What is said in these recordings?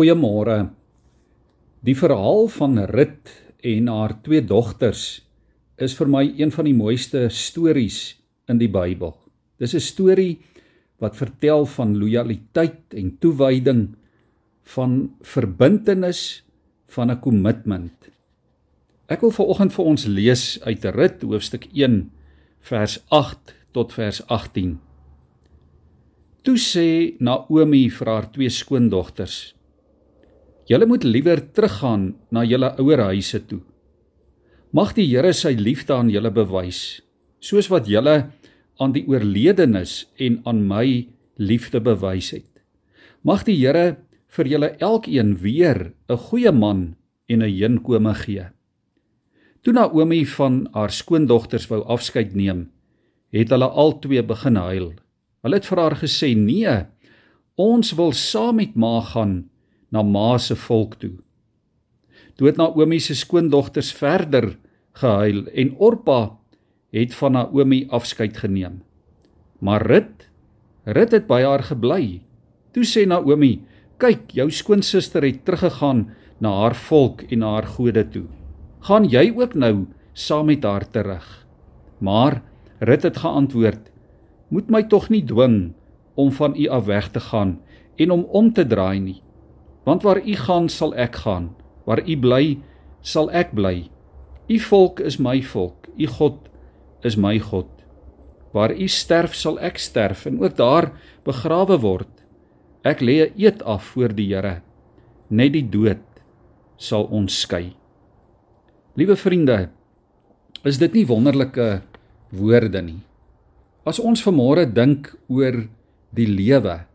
Goeiemôre. Die verhaal van Rut en haar twee dogters is vir my een van die mooiste stories in die Bybel. Dis 'n storie wat vertel van lojaliteit en toewyding, van verbintenis, van 'n kommitment. Ek wil vanoggend vir ons lees uit Rut hoofstuk 1 vers 8 tot vers 18. Toe sê Naomi vir haar twee skoondogters: Julle moet liewer teruggaan na julle ouer huise toe. Mag die Here sy liefde aan julle bewys, soos wat julle aan die oorledenes en aan my liefde bewys het. Mag die Here vir julle elkeen weer 'n goeie man en 'n heenkome gee. Toe Naomi van haar skoondogters wou afskeid neem, het hulle albei begin huil. Hulle het vir haar gesê: "Nee, ons wil saam met ma gaan na ma se volk toe. Toe het Naomi se skoondogters verder gehuil en Orpa het van Naomi afskeid geneem. Maar Rut, Rut het by haar gebly. Toe sê Naomi: "Kyk, jou skoonsister het teruggegaan na haar volk en na haar gode toe. Gaan jy ook nou saam met haar terug?" Maar Rut het geantwoord: "Moet my tog nie dwing om van u af weg te gaan en om om te draai nie." Want waar u gaan, sal ek gaan. Waar u bly, sal ek bly. U volk is my volk. U God is my God. Waar u sterf, sal ek sterf en ook daar begrawe word. Ek lê 'n eed af voor die Here. Net die dood sal ons skei. Liewe vriende, is dit nie wonderlike woorde nie? As ons vanmôre dink oor die lewe,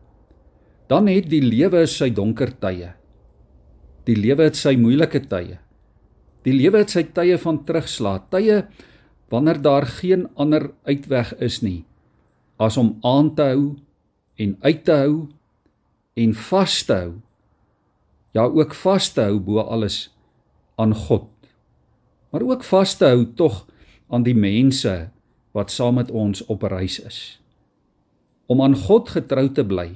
dan het die lewe sy donker tye. Die lewe het sy moeilike tye. Die lewe het sy tye van terugslag, tye wanneer daar geen ander uitweg is nie as om aan te hou en uit te hou en vas te hou. Ja, ook vas te hou bo alles aan God. Maar ook vas te hou tog aan die mense wat saam met ons op reis is. Om aan God getrou te bly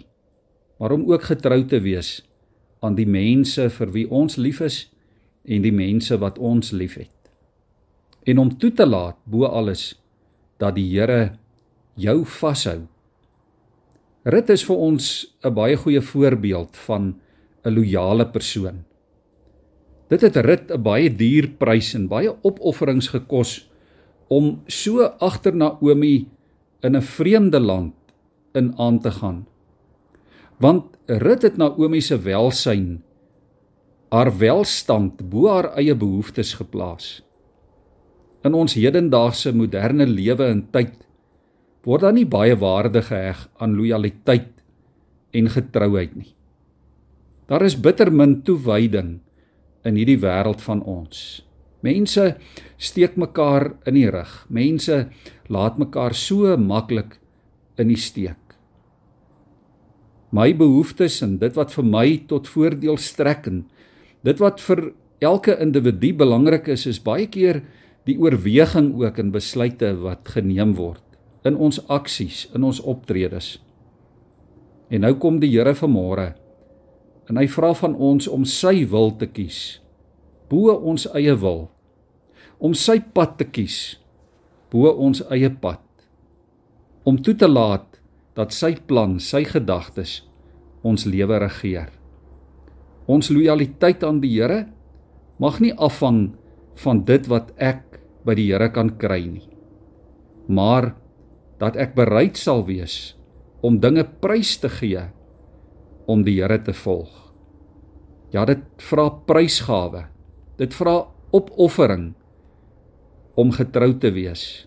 maar om ook getrou te wees aan die mense vir wie ons lief is en die mense wat ons liefhet. En om toe te laat bo alles dat die Here jou vashou. Rut is vir ons 'n baie goeie voorbeeld van 'n loyale persoon. Dit het Rut 'n baie duur prys en baie opofferings gekos om so agter Naomi in 'n vreemde land in aan te gaan want Rut het Naomi se welsyn haar welstand bo haar eie behoeftes geplaas. In ons hedendaagse moderne lewe en tyd word daar nie baie waarde geheg aan lojaliteit en getrouheid nie. Daar is bitter min toewyding in hierdie wêreld van ons. Mense steek mekaar in die rug. Mense laat mekaar so maklik in die steek my behoeftes en dit wat vir my tot voordeel strek en dit wat vir elke individu belangrik is is baie keer die oorweging ook in besluite wat geneem word in ons aksies in ons optredes. En nou kom die Here vanmôre en hy vra van ons om sy wil te kies bo ons eie wil om sy pad te kies bo ons eie pad om toe te laat dat sy plan, sy gedagtes ons lewe regeer. Ons lojaliteit aan die Here mag nie afhang van dit wat ek by die Here kan kry nie. Maar dat ek bereid sal wees om dinge prys te gee om die Here te volg. Ja, dit vra prysgawe. Dit vra opoffering om getrou te wees,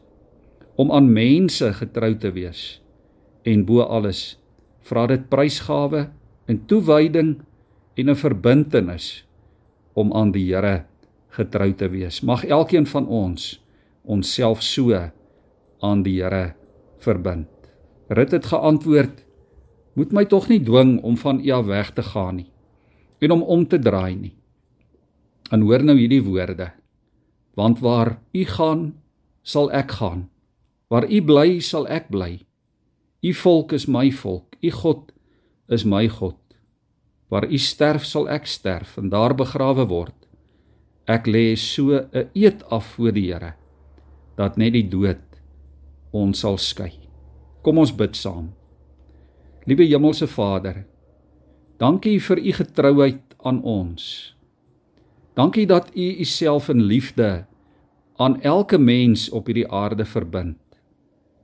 om aan mense getrou te wees en bo alles vra dit prysgawe en toewyding en 'n verbintenis om aan die Here getrou te wees. Mag elkeen van ons onsself so aan die Here verbind. Rit het geantwoord: Moet my tog nie dwing om van U af weg te gaan nie en om om te draai nie. En hoor nou hierdie woorde: Want waar U gaan, sal ek gaan. Waar U bly, sal ek bly. U volk is my volk, u God is my God. Waar U sterf, sal ek sterf en daar begrawe word. Ek lê so 'n eed af voor die Here dat net die dood ons sal skei. Kom ons bid saam. Liewe Hemelse Vader, dankie vir U getrouheid aan ons. Dankie dat U Uself in liefde aan elke mens op hierdie aarde verbind,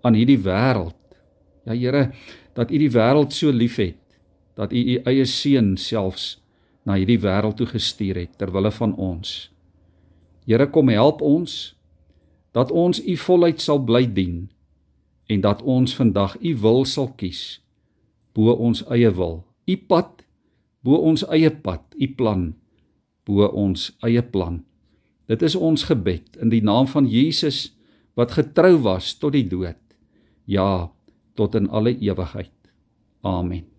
aan hierdie wêreld. Ja Here, dat U die wêreld so liefhet dat U U eie seun selfs na hierdie wêreld toe gestuur het ter wille van ons. Here kom help ons dat ons U voluit sal bly dien en dat ons vandag U wil sal kies bo ons eie wil. U pad bo ons eie pad, U plan bo ons eie plan. Dit is ons gebed in die naam van Jesus wat getrou was tot die dood. Ja, tot in alle ewigheid. Amen.